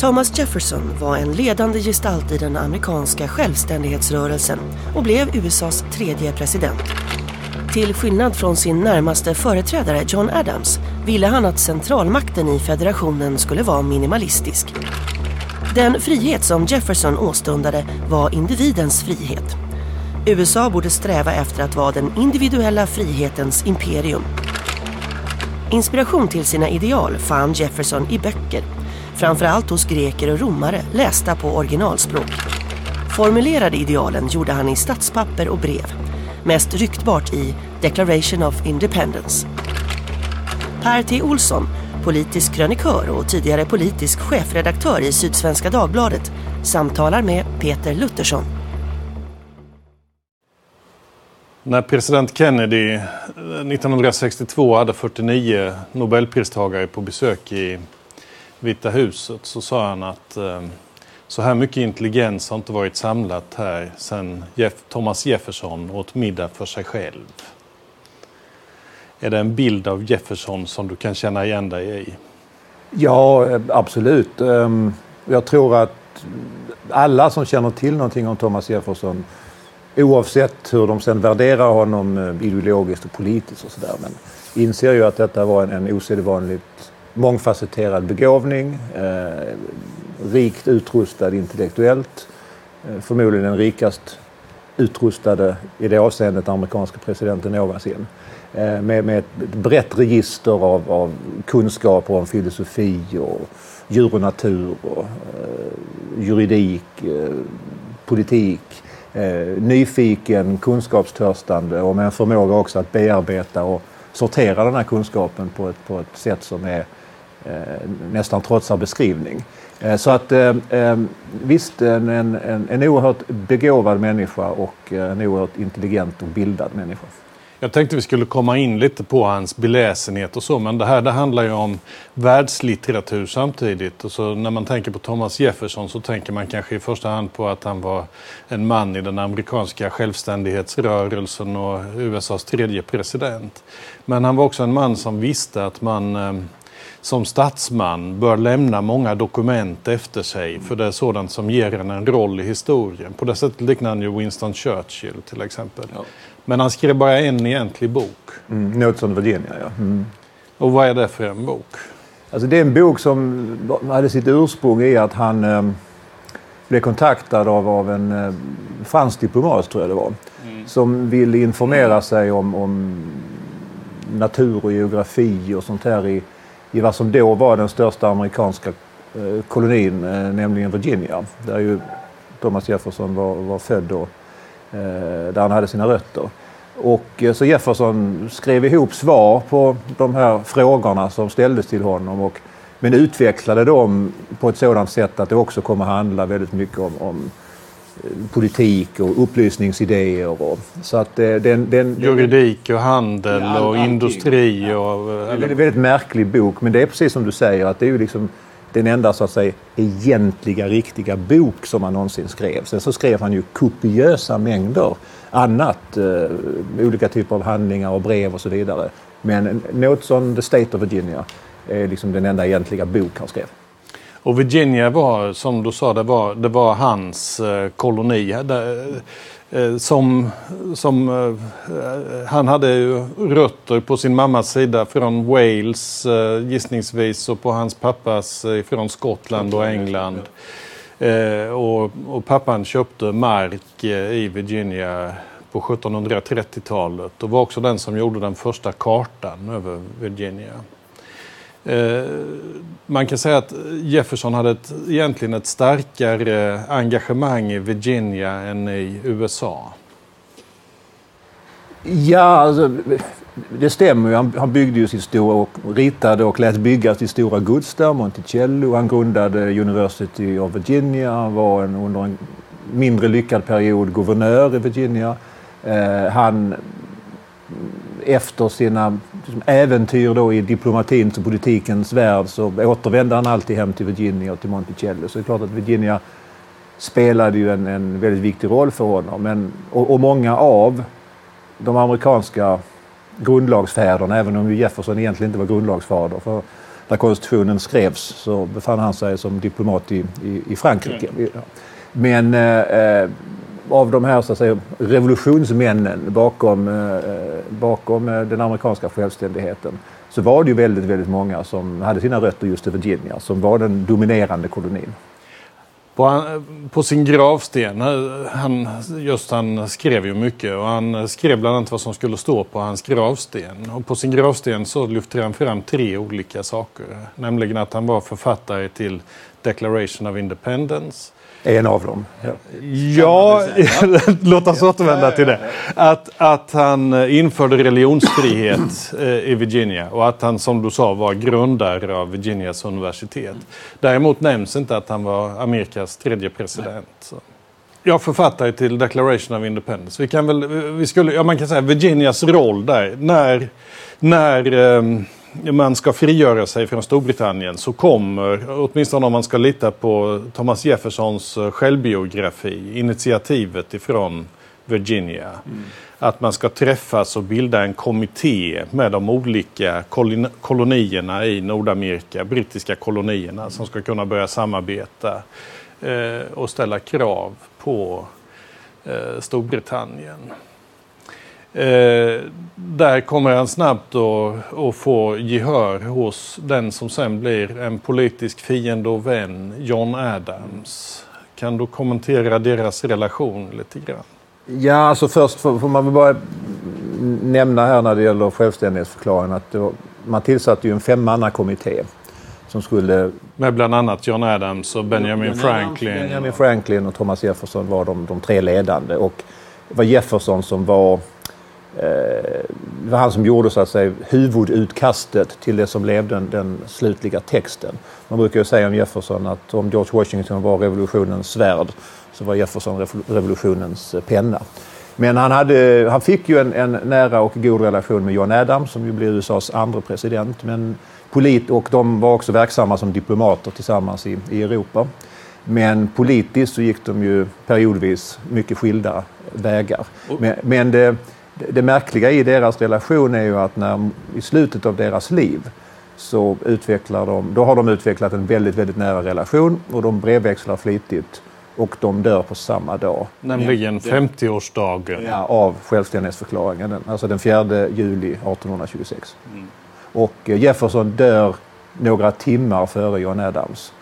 Thomas Jefferson var en ledande gestalt i den amerikanska självständighetsrörelsen och blev USAs tredje president. Till skillnad från sin närmaste företrädare John Adams ville han att centralmakten i federationen skulle vara minimalistisk. Den frihet som Jefferson åstundade var individens frihet. USA borde sträva efter att vara den individuella frihetens imperium. Inspiration till sina ideal fann Jefferson i böcker framförallt hos greker och romare lästa på originalspråk. Formulerade idealen gjorde han i statspapper och brev, mest ryktbart i Declaration of Independence. Per T Olsson, politisk krönikör och tidigare politisk chefredaktör i Sydsvenska Dagbladet, samtalar med Peter Luttersson. När president Kennedy eh, 1962 hade 49 nobelpristagare på besök i Vita huset så sa han att ehm, så här mycket intelligens har inte varit samlat här sedan Jeff Thomas Jefferson åt middag för sig själv. Är det en bild av Jefferson som du kan känna igen dig i? Ja, eh, absolut. Ehm, jag tror att alla som känner till någonting om Thomas Jefferson oavsett hur de sen värderar honom eh, ideologiskt och politiskt och sådär men inser ju att detta var en, en osedvanligt mångfacetterad begåvning, eh, rikt utrustad intellektuellt, eh, förmodligen den rikast utrustade i det avseendet amerikanska presidenten någonsin. Eh, med, med ett brett register av, av kunskaper om filosofi och djur och natur och eh, juridik, eh, politik, eh, nyfiken, kunskapstörstande och med en förmåga också att bearbeta och sortera den här kunskapen på ett, på ett sätt som är Eh, Eh, nästan trotsar beskrivning. Eh, så att eh, visst, en, en, en oerhört begåvad människa och en oerhört intelligent och bildad människa. Jag tänkte vi skulle komma in lite på hans beläsenhet och så, men det här det handlar ju om världslitteratur samtidigt. Och så när man tänker på Thomas Jefferson så tänker man kanske i första hand på att han var en man i den amerikanska självständighetsrörelsen och USAs tredje president. Men han var också en man som visste att man som statsman bör lämna många dokument efter sig för det är sådant som ger en en roll i historien. På det sättet liknar han ju Winston Churchill till exempel. Ja. Men han skrev bara en egentlig bok. Mm, Notes on Virginia, ja. Mm. Och vad är det för en bok? Alltså det är en bok som hade sitt ursprung i att han eh, blev kontaktad av, av en eh, fransk diplomat, tror jag det var. Mm. Som ville informera sig om, om natur och geografi och sånt här i i vad som då var den största amerikanska eh, kolonin, eh, nämligen Virginia. Där ju Thomas Jefferson var, var född då, eh, där han hade sina rötter. Och så Jefferson skrev ihop svar på de här frågorna som ställdes till honom och, men utvecklade dem på ett sådant sätt att det också kommer handla väldigt mycket om, om politik och upplysningsidéer. Och, så att den, den, Juridik och handel ja, och industri. Och, eller... Det är en väldigt märklig bok men det är precis som du säger att det är ju liksom den enda så att säga egentliga riktiga bok som han någonsin skrev. Sen så skrev han ju kopiösa mängder annat, eh, olika typer av handlingar och brev och så vidare. Men Notes on the State of Virginia är liksom den enda egentliga bok han skrev. Och Virginia var, som du sa, det var, det var hans eh, koloni. Där, eh, eh, som, som, eh, han hade ju rötter på sin mammas sida från Wales eh, gissningsvis och på hans pappas eh, från Skottland och England. Eh, och, och, pappan köpte mark eh, i Virginia på 1730-talet och var också den som gjorde den första kartan över Virginia. Eh, man kan säga att Jefferson hade ett, egentligen ett starkare engagemang i Virginia än i USA. Ja, alltså, det stämmer ju. Han, han byggde ju sitt stora och ritade och lät bygga sitt stora gods där, Monticello. Han grundade University of Virginia. Han var en, under en mindre lyckad period guvernör i Virginia. Eh, han efter sina äventyr då i diplomatins och politikens värld så återvände han alltid hem till Virginia och till Monticello. Så det är klart att Virginia spelade ju en, en väldigt viktig roll för honom. Men, och, och många av de amerikanska grundlagsfäderna, även om Jefferson egentligen inte var grundlagsfader. För när konstitutionen skrevs så befann han sig som diplomat i, i, i Frankrike. Mm. Men eh, av de här så att säga, revolutionsmännen bakom, eh, bakom eh, den amerikanska självständigheten så var det ju väldigt, väldigt många som hade sina rötter just i Virginia, som var den dominerande kolonin. På, eh, på, sin gravsten, eh, han, just han skrev ju mycket och han skrev bland annat vad som skulle stå på hans gravsten. Och på sin gravsten så lyfter han fram tre olika saker. Nämligen att han var författare till Declaration of Independence, en av dem. Ja, ja låt oss återvända till det. Att, att han eh, införde religionsfrihet eh, i Virginia och att han som du sa var grundare av Virginias universitet. Däremot nämns inte att han var Amerikas tredje president. Så. Jag författare till Declaration of Independence. Vi kan väl, vi skulle, ja, man kan säga Virginias roll där. När, när um, man ska frigöra sig från Storbritannien så kommer, åtminstone om man ska lita på Thomas Jeffersons eh, självbiografi, initiativet ifrån Virginia. Mm. Att man ska träffas och bilda en kommitté med de olika kolonierna i Nordamerika, brittiska kolonierna, som ska kunna börja samarbeta eh, och ställa krav på eh, Storbritannien. Eh, där kommer han snabbt att få gehör hos den som sen blir en politisk fiende och vän, John Adams. Kan du kommentera deras relation lite grann? Ja, alltså först får, får man väl bara nämna här när det gäller självständighetsförklaringen att var, man tillsatte ju en femmannakommitté som skulle... Med bland annat John Adams och Benjamin Franklin. Benjamin Franklin och Thomas Jefferson var de, de tre ledande och det var Jefferson som var det var han som gjorde så att säga, huvudutkastet till det som blev den, den slutliga texten. Man brukar ju säga om Jefferson att om George Washington var revolutionens svärd så var Jefferson revolutionens penna. Men han, hade, han fick ju en, en, nära och god relation med John Adams som ju blev USAs andra president. Men polit, och de var också verksamma som diplomater tillsammans i, i Europa. Men politiskt så gick de ju periodvis mycket skilda vägar. Men, men det, det märkliga i deras relation är ju att när, i slutet av deras liv så utvecklar de, då har de utvecklat en väldigt, väldigt nära relation och de brevväxlar flitigt och de dör på samma dag. Nämligen 50-årsdagen? Ja, av självständighetsförklaringen, alltså den 4 juli 1826. Mm. Och eh, Jefferson dör några timmar före John Adams.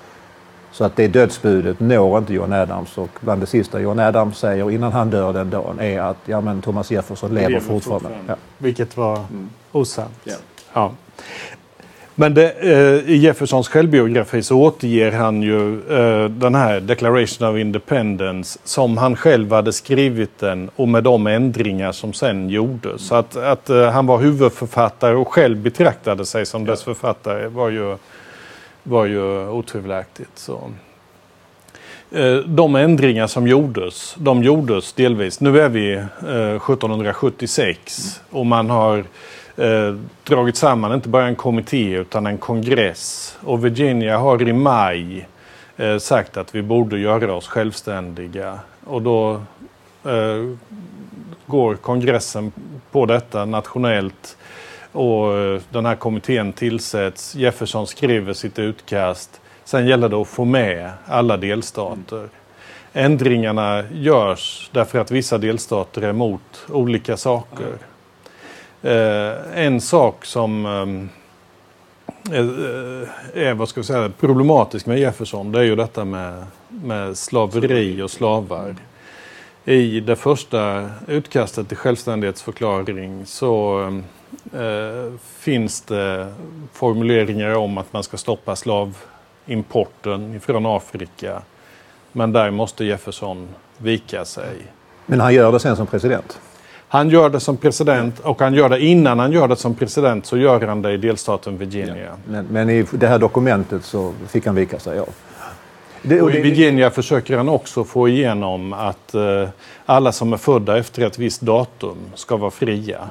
Så att det dödsbudet når inte John Adams och bland det sista John Adams säger innan han dör den dagen är att ja, men Thomas Jefferson lever, lever fortfarande. fortfarande. Ja. Vilket var mm. osant. Yeah. Ja. Men det, eh, i Jeffersons självbiografi så återger han ju eh, den här Declaration of Independence som han själv hade skrivit den och med de ändringar som sen gjordes. Så att, att eh, han var huvudförfattare och själv betraktade sig som dess författare var ju var ju otvivelaktigt. Så. Eh, de ändringar som gjordes, de gjordes delvis. Nu är vi eh, 1776 och man har eh, dragit samman inte bara en kommitté utan en kongress. Och Virginia har i maj eh, sagt att vi borde göra oss självständiga. Och då går kongressen på detta nationellt och eh, den här kommittén tillsätts. Jefferson skriver sitt utkast. Sen gäller det att få med alla delstater. Mm. Ändringarna görs därför att vissa delstater är emot olika saker. Mm. Eh, en sak som eh, är eh, vad ska jag säga, problematisk med Jefferson det är ju detta med, med slaveri och slavar. I det första utkastet till självständighetsförklaring så eh, eh, finns det formuleringar om att man ska stoppa slavimporten från Afrika. Men där måste Jefferson vika sig. Men han gör det sen som president? Han gör det som president och han gör det innan han gör det som president så gör han det i delstaten Virginia. Ja. Men, men, i det här dokumentet så fick han vika sig, ja. Det, och I Virginia försöker han också få igenom att eh, alla som är födda efter ett visst datum ska vara fria.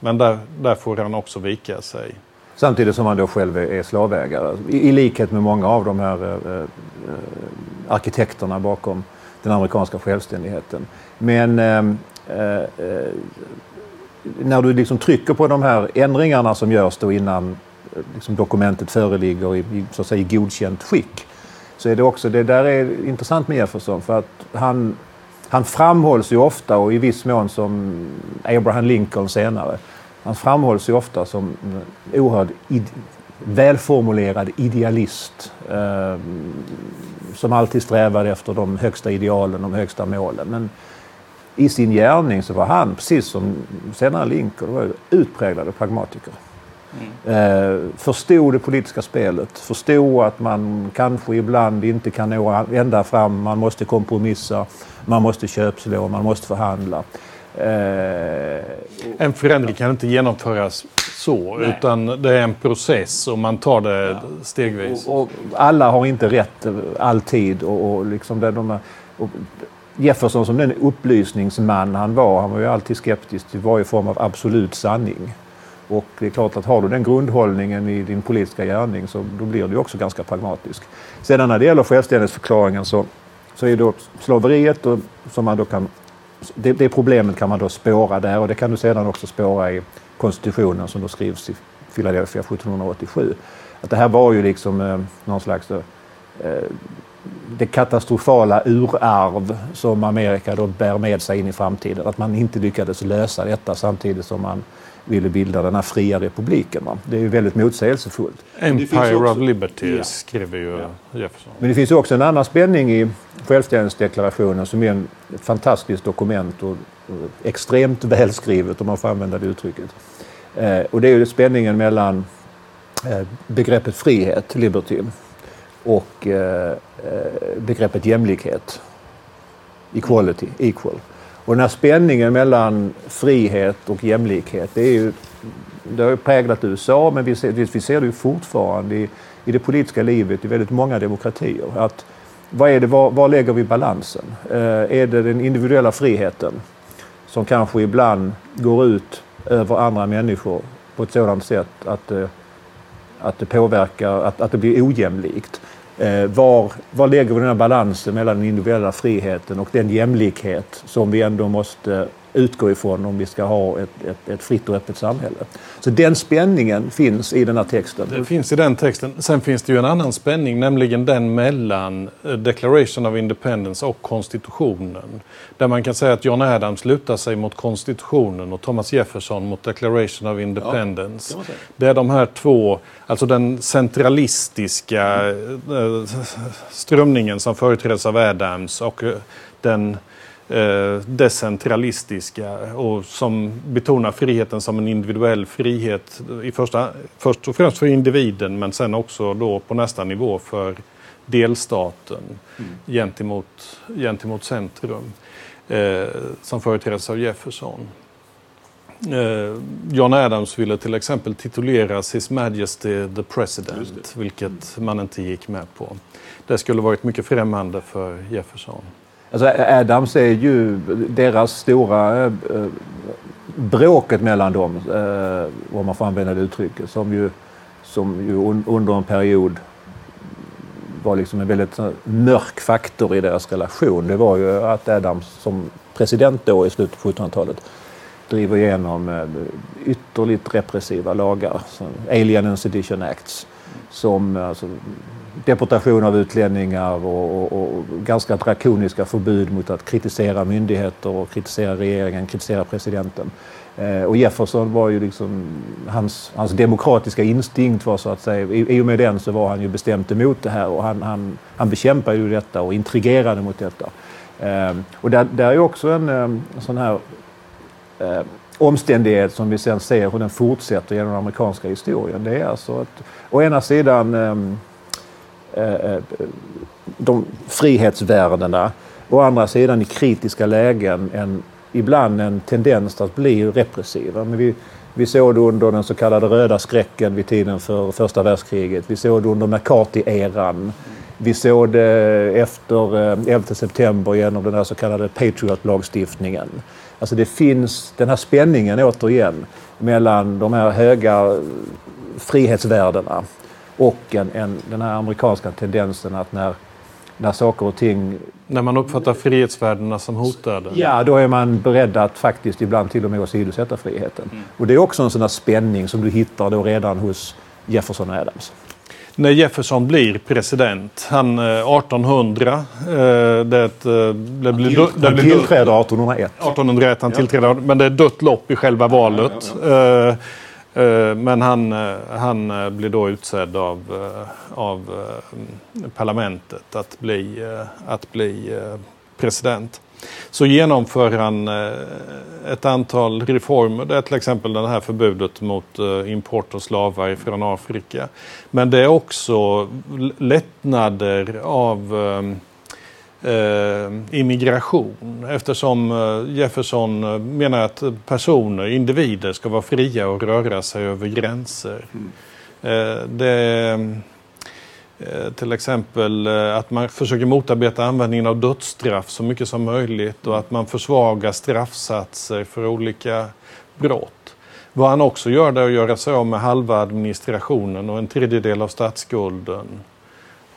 Men där, där får han också vika sig. Samtidigt som han då själv är slavägare. I, i likhet med många av de här eh, eh arkitekterna bakom den amerikanska självständigheten. Men eh, eh, eh, när du liksom trycker på de här ändringarna som görs då innan eh, liksom dokumentet föreligger i, i, så att säga, godkänt skick så är det också, det där är intressant med Jefferson för att han, han framhålls ju ofta och i viss mån som Abraham Lincoln senare. Han framhålls ju ofta som en oerhört id, välformulerad idealist eh, som alltid strävade efter de högsta idealen, de högsta målen. Men i sin gärning så var han, precis som senare Lincoln, var utpräglade pragmatiker. Mm. Eh, förstod det politiska spelet, förstod att man kanske ibland inte kan nå ända fram, man måste kompromissa, man måste köpslå, man måste förhandla. Eh, en förändring kan inte genomföras så, Nej. utan det är en process och man tar det ja. stegvis. Och, och, alla har inte rätt alltid. Och, och liksom det, de, och Jefferson som den upplysningsman han var, han var ju alltid skeptisk till varje form av absolut sanning. Och det är klart att har du den grundhållningen i din politiska gärning så då blir du också ganska pragmatisk. Sedan när det gäller självständighetsförklaringen så, så är då slaveriet och, som man då kan det, det problemet kan man då spåra där och det kan du sedan också spåra i konstitutionen som då skrivs i Philadelphia 1787. Att det här var ju liksom eh, någon slags eh, det katastrofala urarv som Amerika då bär med sig in i framtiden. Att man inte lyckades lösa detta samtidigt som man ville bilda den här fria republiken. Va? Det är ju väldigt motsägelsefullt. Empire också, of Liberty ja. skriver ju ja. Jefferson. Men det finns också en annan spänning i självständighetsdeklarationen som är ett fantastiskt dokument och extremt välskrivet om man får använda det uttrycket. Eh, och det är ju spänningen mellan eh, begreppet frihet, liberty, och eh, eh, begreppet jämlikhet. Equality, equal. Och den här spänningen mellan frihet och jämlikhet, det, är ju, det har ju präglat USA men vi ser, vi ser det ju fortfarande i, i det politiska livet i väldigt många demokratier. Att, vad är det, var, var lägger vi balansen? Eh, är det den individuella friheten som kanske ibland går ut över andra människor på ett sådant sätt att, eh, att det påverkar, att, att det blir ojämlikt? Eh, var, var lägger vi den här balansen mellan den individuella friheten och den jämlikhet som vi ändå måste utgå ifrån om vi ska ha ett, ett, ett, fritt och öppet samhälle. Så den spänningen finns i den här texten. Det finns i den texten. Sen finns det ju en annan spänning, nämligen den mellan eh, Declaration of Independence och konstitutionen. Där man kan säga att John Adams lutar sig mot konstitutionen och Thomas Jefferson mot Declaration of Independence. Ja, det, det, är de här två, alltså den centralistiska mm. strömningen som företräds av Adams och den eh, decentralistiska och som betonar friheten som en individuell frihet. I första, först och främst för individen men sen också då på nästa nivå för delstaten mm. gentemot, gentemot centrum. Eh, som företräds av Jefferson. Eh, John Adams ville till exempel tituleras His Majesty the President, vilket man inte gick med på. Det skulle varit mycket främmande för Jefferson. Alltså Adams är ju deras stora äh, bråket mellan dem, äh, om man får använda det uttrycket, som ju, som ju un, under en period var liksom en väldigt mörk faktor i deras relation. Det var ju att Adams som president då i slutet på 1700-talet driver igenom ytterligt repressiva lagar, Alien and Sedition Acts, som alltså, deportation av utlänningar och, och, och, ganska drakoniska förbud mot att kritisera myndigheter och kritisera regeringen, kritisera presidenten. Eh, och Jefferson var ju liksom, hans, hans demokratiska instinkt var så att säga, i, i och med den så var han ju bestämt emot det här och han, han, han bekämpade ju detta och intrigerade mot detta. Eh, och där, där är också en, eh, en sån här eh, omständighet som vi sen ser hur den fortsätter genom den amerikanska historien. Det är alltså att å ena sidan eh, Eh, eh, de frihetsvärdena. Å andra sidan i kritiska lägen en, ibland en tendens att bli repressiva. Men vi, Vi såg det under den så kallade röda skräcken vid tiden för första världskriget. Vi såg det under McCarthy-eran. Vi såg det efter eh, 11 september genom den här så kallade Patriot-lagstiftningen. Alltså det finns den här spänningen återigen mellan de här höga frihetsvärdena och en, en, den här amerikanska tendensen att när, när saker och ting... När man uppfattar frihetsvärdena som hotade? Ja, då är man beredd att faktiskt ibland till och med åsidosätta friheten. Mm. Och det är också en sån här spänning som du hittar då redan hos Jefferson och Adams när Jefferson blir president. Han 1800. Eh, eh, det, eh, det blir, han, det blir tillträder 1801. 1801 han ja. tillträder. Men det är dött lopp i själva valet. Ja, ja, Eh, men han, eh, han eh, blir då utsedd av, av parlamentet att bli, att bli president så genomför han ett antal reformer. Det är till exempel det här förbudet mot import av slavar från Afrika. Men det är också lättnader av eh, immigration eftersom Jefferson menar att personer, individer, ska vara fria och röra sig över gränser. Mm. Det Eh, till exempel eh, att man försöker motarbeta användningen av dödsstraff så mycket som möjligt och att man försvagar straffsatser för olika brott. Vad han också gör det är att göra sig av med halva administrationen och en tredjedel av statsskulden.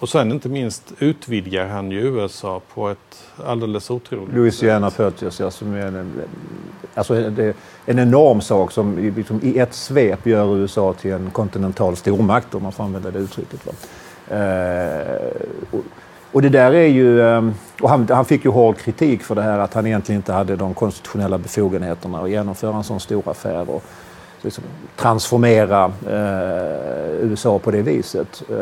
Och sen inte minst utvidgar han ju USA på ett alldeles otroligt Louisiana Purchase, ja, som är en, alltså det en enorm sak som liksom i ett svep gör USA till en kontinental stormakt om man får använda det uttrycket. Va? Eh, och det där är ju... Ehm, och han, han, fick ju hård kritik för det här att han egentligen inte hade de konstitutionella befogenheterna att genomföra en sån stor affär och liksom transformera eh, USA på det viset. Eh,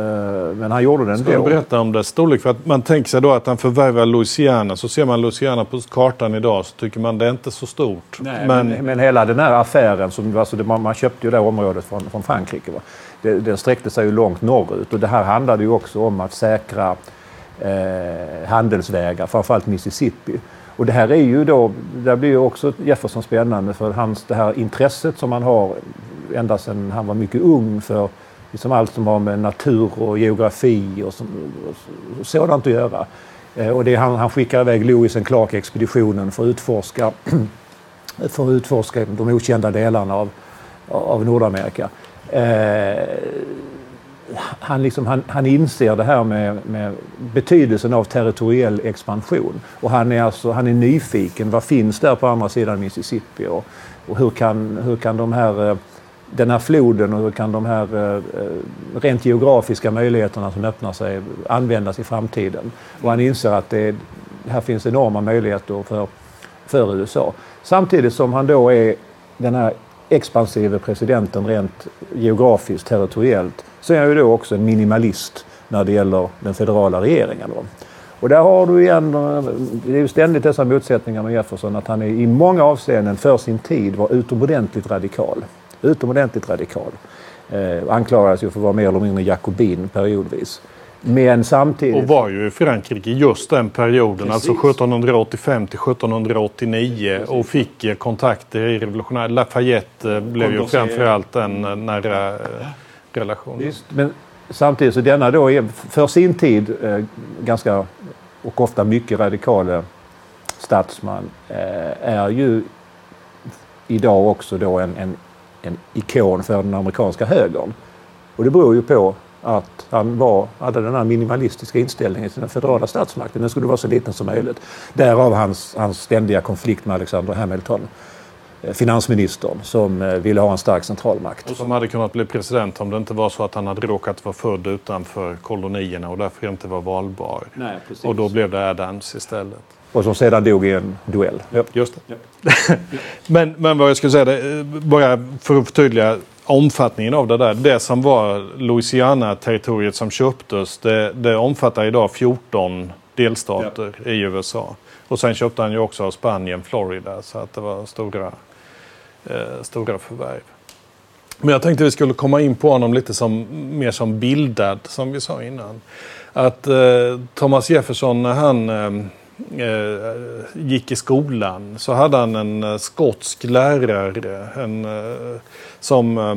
men han gjorde det ändå. Ska du berätta om dess storlek? För att man tänker sig då att han förvärvar Louisiana. Så ser man Louisiana på kartan idag så tycker man det är inte så stort. Nej, men... Men, men hela den här affären, som, alltså det, man, man köpte ju det området från, från Frankrike. Va? det, den sträckte sig ju långt norrut och det här handlade ju också om att säkra eh, handelsvägar, framförallt Mississippi. Och det här är ju då, där blir ju också Jefferson spännande för hans, det här intresset som han har ända sedan han var mycket ung för liksom allt som har med natur och geografi och, som, och sådant att göra. Eh, och det är han, han skickar iväg Lewis and Clark-expeditionen för att utforska, för att utforska de okända delarna av, av Nordamerika. Eh, han, liksom, han, han inser det här med, med, betydelsen av territoriell expansion. Och han är, alltså, han är nyfiken. Vad finns där på andra sidan Mississippi? Och, och hur, kan, hur kan de här, eh, den här floden och hur kan de här eh, rent geografiska möjligheterna som öppnar sig användas i framtiden? Och han inser att det, här finns enorma möjligheter för, för USA. Samtidigt som han då är den här expansive presidenten rent geografiskt, territoriellt, så är han ju då också en minimalist när det gäller den federala regeringen. Och där har du igen, eh, det är ju ständigt dessa motsättningar med Jefferson, att han är i många avseenden för sin tid var utomordentligt radikal. Utomordentligt radikal. Eh, anklagades ju för att vara mer eller mindre jakobin periodvis. Men samtidigt... Och var ju i Frankrike just den perioden, alltså Precis. alltså 1785 till 1789 Precis. och fick eh, kontakter i revolutionära... Lafayette eh, blev ju framförallt en eh, nära relation. Visst, men samtidigt så denna då är för sin tid ganska och ofta mycket radikala statsman är ju idag också då en, en, en ikon för den amerikanska högern. Och det beror ju på att han var, hade den här minimalistiska inställningen till den federala statsmakten. Den skulle vara så liten som möjligt. Därav hans, hans ständiga konflikt med Alexander Hamilton, eh, finansministern, som eh, ville ha en stark centralmakt. Och som hade kunnat bli president om det inte var så att han hade råkat vara född utanför kolonierna och därför inte var valbar. Nej, och då blev det Adams istället. Och som sedan dog i en duell. Ja. Just det. Ja. men, men vad jag skulle säga, det, eh, bara för att förtydliga omfattningen av det där. Det som var Louisiana-territoriet som köptes, det, det omfattar idag 14 delstater ja. i USA. Och sen köpte han ju också av Spanien, Florida, så att det var stora, eh, stora förvärv. Men jag tänkte vi skulle komma in på honom lite som, mer som bildad, som vi sa innan. Att eh, Thomas Jefferson, när han, eh, gick i skolan så hade han en eh, skotsk lärare en, eh, som eh,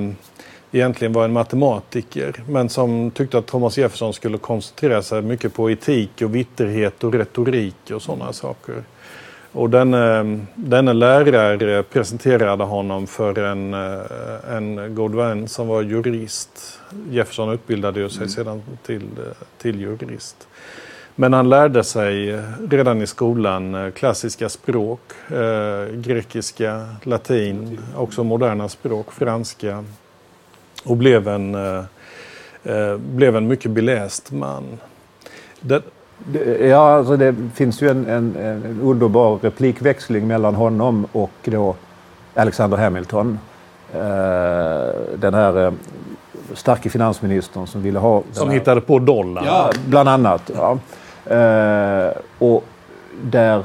egentligen var en matematiker men som tyckte att Thomas Jefferson skulle koncentrera sig mycket på etik och vitterhet och retorik och sådana saker. Och denne, denne lärare presenterade honom för en, eh, en god vän som var jurist. Jefferson utbildade ju sig mm. sedan till, till jurist. Men han lärde sig redan i skolan eh, klassiska språk, eh, grekiska, latin, också moderna språk, franska och blev en, eh, blev en mycket beläst man. Det, Ja, alltså det finns ju en, en, en, underbar replikväxling mellan honom och då Alexander Hamilton. Eh, den här starke finansministern som ville ha... Som hittade på dollarn? Ja, bland annat. Ja. Eh, och där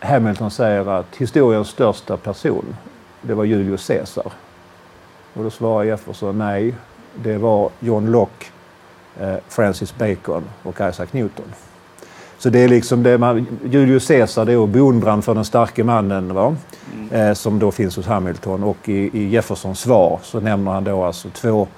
Hamilton säger att historiens största person, det var Julius Caesar. Och då svarar Jefferson nej, det var John Locke Eh, Francis Bacon och Isaac Newton. Så det är liksom det man, Julius Caesar det är beundran för den starke mannen va? Mm. Eh, som då finns hos Hamilton och i, i Jeffersons svar så nämner han då alltså två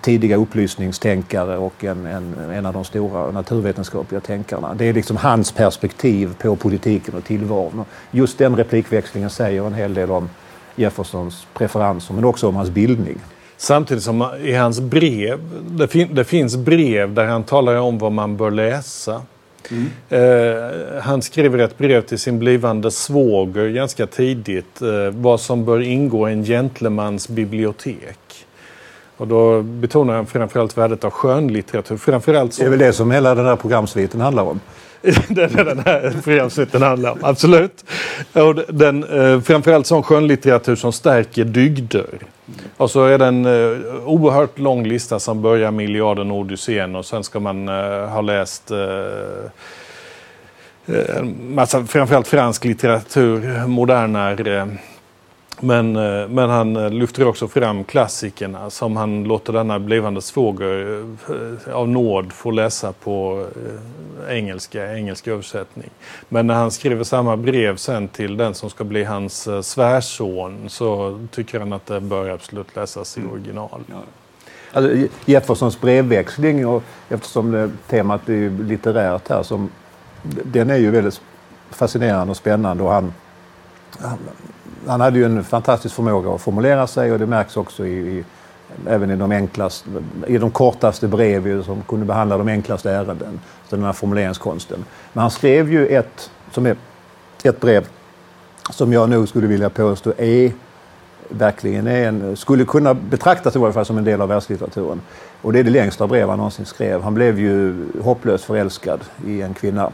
tidiga upplysningstänkare och en, en, en av de stora naturvetenskapliga tänkarna. Det är liksom hans perspektiv på politiken och tillvaron. Just den replikväxlingen säger en hel del om Jeffersons preferenser men också om hans bildning. Samtidigt som i hans brev, det, fin det finns brev där han talar om vad man bör läsa. Mm. Eh, han skriver ett brev till sin blivande svåger ganska tidigt eh, vad som bör ingå i en gentlemans bibliotek. Och då betonar han framförallt värdet av skönlitteratur. Framförallt så... Det är väl det som hela den här programsviten handlar om? det är den här programsviten handlar om, absolut. Och den, eh, framförallt sån skönlitteratur som stärker dygder. Och så är det en uh, oerhört lång lista som börjar med Iliaden och Odysseen och sen ska man uh, ha läst uh, en massa, framförallt fransk litteratur, modernare men, eh, men han eh, lyfter också fram klassikerna som han låter denna blivande svåger eh, av nåd få läsa på engelska, engelsk översättning. Men när han skriver samma brev sen till den som ska bli hans svärson så tycker han att det bör absolut läsas i mm. original. Alltså, Jeffersons brevväxling, och eftersom det, temat är litterärt här, som, den är ju väldigt fascinerande och spännande. Och han, han, han hade ju en fantastisk förmåga att formulera sig och det märks också i, i även i de, enklaste, i de kortaste brev som kunde behandla de enklaste ärenden. Så den här formuleringskonsten. Men han skrev ju ett, som är, ett brev som jag nog skulle vilja påstå är verkligen är en, skulle kunna betraktas i varje fall som en del av världslitteraturen. Och det är det längsta brev han någonsin skrev. Han blev ju hopplöst förälskad i en kvinna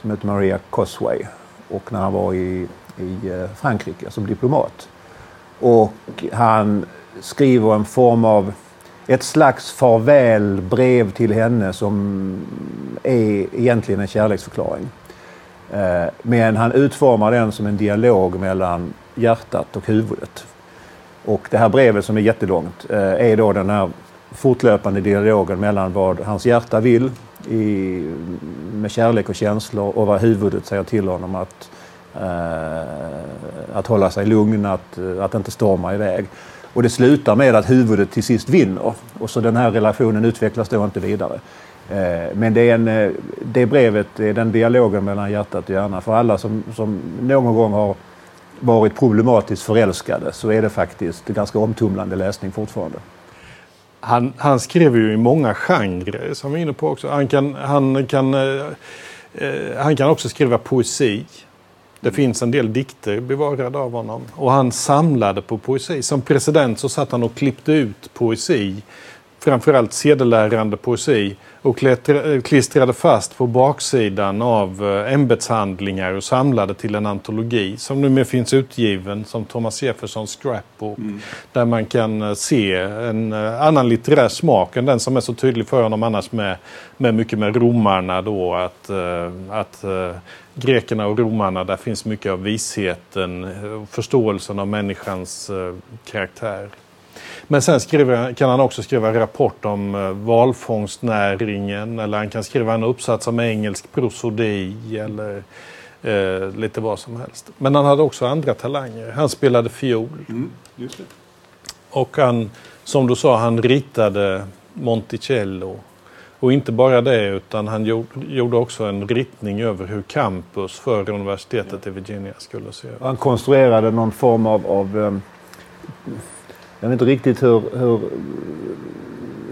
som heter Maria Cosway. Och när han var i i eh, Frankrike som diplomat. Och han skriver en form av ett slags farvälbrev till henne som är egentligen en kärleksförklaring. Eh, men han utformar den som en dialog mellan hjärtat och huvudet. Och det här brevet som är jättelångt eh, är då den här fortlöpande dialogen mellan vad hans hjärta vill i, med kärlek och känslor och vad huvudet säger till honom att Eh, Eh, att hålla sig lugn, att, eh, att inte storma iväg. Och det slutar med att huvudet till sist vinner. Och så den här relationen utvecklas då inte vidare. Eh, men det, är en, eh, det brevet, den dialogen mellan hjärtat och hjärnan, för alla som, som någon gång har varit problematiskt förälskade så är det faktiskt ganska omtumlande läsning fortfarande. Han, han skrev ju i många genrer som vi är inne på också. Han kan, han kan, eh, han kan också skriva poesi. Det finns en del dikter bevarade av honom. Och han samlade på poesi. Som president så satt han och klippte ut poesi. Framförallt sedelärande poesi. Och klistrade fast på baksidan av eh, ämbetshandlingar och samlade till en antologi. Som numera finns utgiven som Thomas Jeffersons scrapbook. Mm. Där man kan eh, se en eh, annan litterär smak än den som är så tydlig för honom annars med, med mycket med romarna då. Att, att grekerna och romarna, där finns mycket av visheten, förståelsen av människans eh, karaktär. Men sen skriver, kan han också skriva en rapport om uh, valfångstnäringen eller han kan skriva en uppsats om engelsk prosodi eller uh, lite vad som helst. Men han hade också andra talanger. Han spelade fiol. Mm, och han, som du sa, han ritade Monticello. Och inte bara det, utan han gjorde också en ritning över hur campus för universitetet i Virginia skulle se ut. Han konstruerade någon form av, av um, jag vet inte riktigt hur, hur,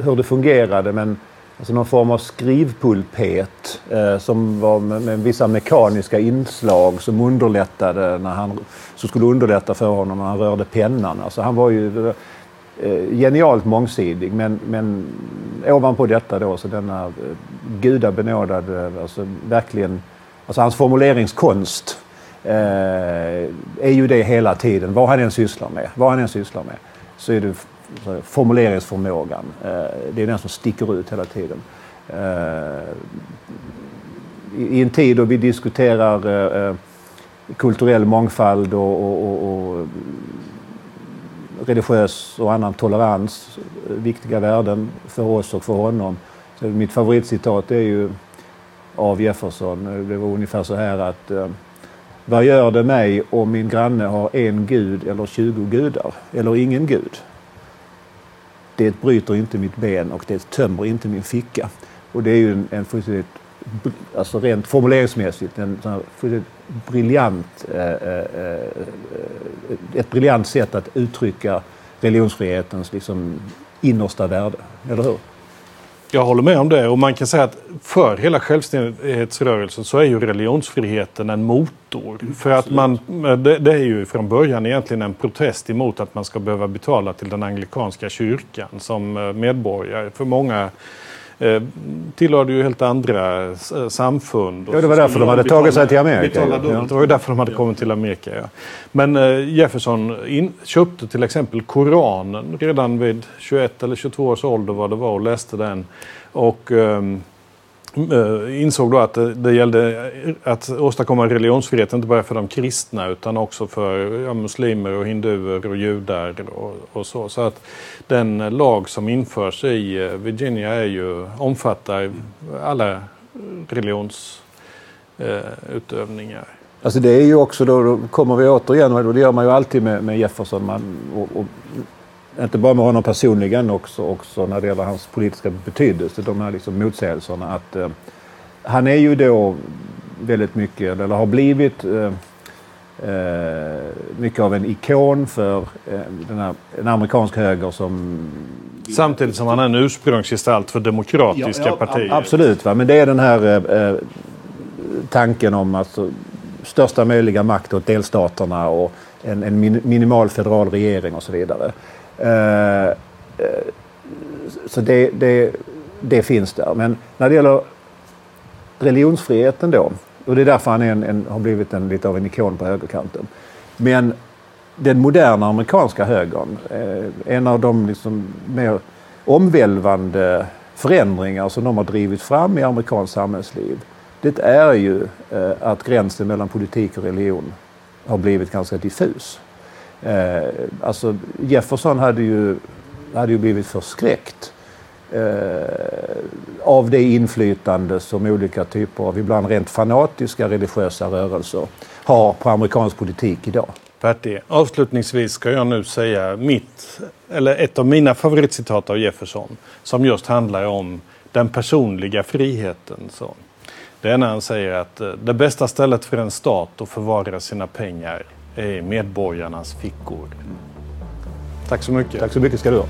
hur det fungerade, men alltså någon form av skrivpulpet eh, som var med, med, vissa mekaniska inslag som underlättade när han, som skulle underlätta för honom när han rörde pennan. Alltså han var ju Eh, genialt mångsidig men, men ovanpå detta då så denna eh, gudabenådade, alltså verkligen, alltså hans formuleringskonst eh, är ju det hela tiden, vad han än sysslar med. Vad han än sysslar med så är det formuleringsförmågan. Eh, det är den som sticker ut hela tiden. Eh, I, en tid då vi diskuterar eh, kulturell mångfald och, och, och, och religiös och annan tolerans, viktiga värden för oss och för honom. Så mitt favoritcitat är ju av Jefferson. Det var ungefär så här att eh, vad gör det mig om min granne har en gud eller tjugo gudar eller ingen gud? Det bryter inte mitt ben och det tömmer inte min ficka. Och det är ju en, en fullständigt alltså rent formuleringsmässigt, en sån briljant, eh, eh, eh, ett briljant sätt att uttrycka religionsfrihetens liksom, innersta värde. Eller hur? Jag håller med om det och man kan säga att för hela självständighetsrörelsen så är ju religionsfriheten en motor. Mm, för att man, det, det, är ju från början egentligen en protest emot att man ska behöva betala till den anglikanska kyrkan som medborgare. För många eh, tillhörde ju helt andra eh, samfund. Ja, det var därför de hade betala, tagit sig till Amerika. Ja. Det var ju därför de hade kommit till Amerika. Ja. Men eh, Jefferson in, köpte till exempel Koranen redan vid 21 eller 22 års ålder vad det var och läste den. Och... Eh, Eh, Eh, insåg då att det, gällde att åstadkomma religionsfrihet inte bara för de kristna utan också för ja, muslimer och hinduer och judar och, och, så. Så att den lag som införs i eh, Virginia är ju, omfattar alla religionsutövningar. Eh, alltså det är ju också då, då kommer vi återigen, och det gör man ju alltid med, med Jefferson, man, och, och inte bara med honom personligen också, också när det gäller hans politiska betydelse, de här liksom motsägelserna. Att, eh, han är ju då väldigt mycket, eller har blivit eh, eh mycket av en ikon för eh, den här, en amerikansk höger som... Samtidigt som han är en ursprungsgestalt för demokratiska ja, ja, partier. Absolut, va? men det är den här eh, eh, tanken om alltså, största möjliga makt åt delstaterna och en, en minimal federal regering och så vidare. Eh, eh, så det, det, det, finns där. Men när det gäller religionsfriheten då, och det är därför han en, en, har blivit en, lite av en ikon på högerkanten. Men den moderna amerikanska högern, eh, en av de liksom mer omvälvande förändringar som de har drivit fram i amerikanskt samhällsliv, det är ju att gränsen mellan politik och religion har blivit ganska diffus. Eh, alltså Jefferson hade ju, hade ju blivit förskräckt eh, av det inflytande som olika typer av ibland rent fanatiska religiösa rörelser har på amerikansk politik idag. Bertil, avslutningsvis ska jag nu säga mitt, eller ett av mina favoritcitat av Jefferson som just handlar om den personliga friheten. Så. Det är när han säger att eh, det bästa stället för en stat att förvara sina pengar är medborgarnas fickor. Tack så mycket. Tack så mycket ska du ha.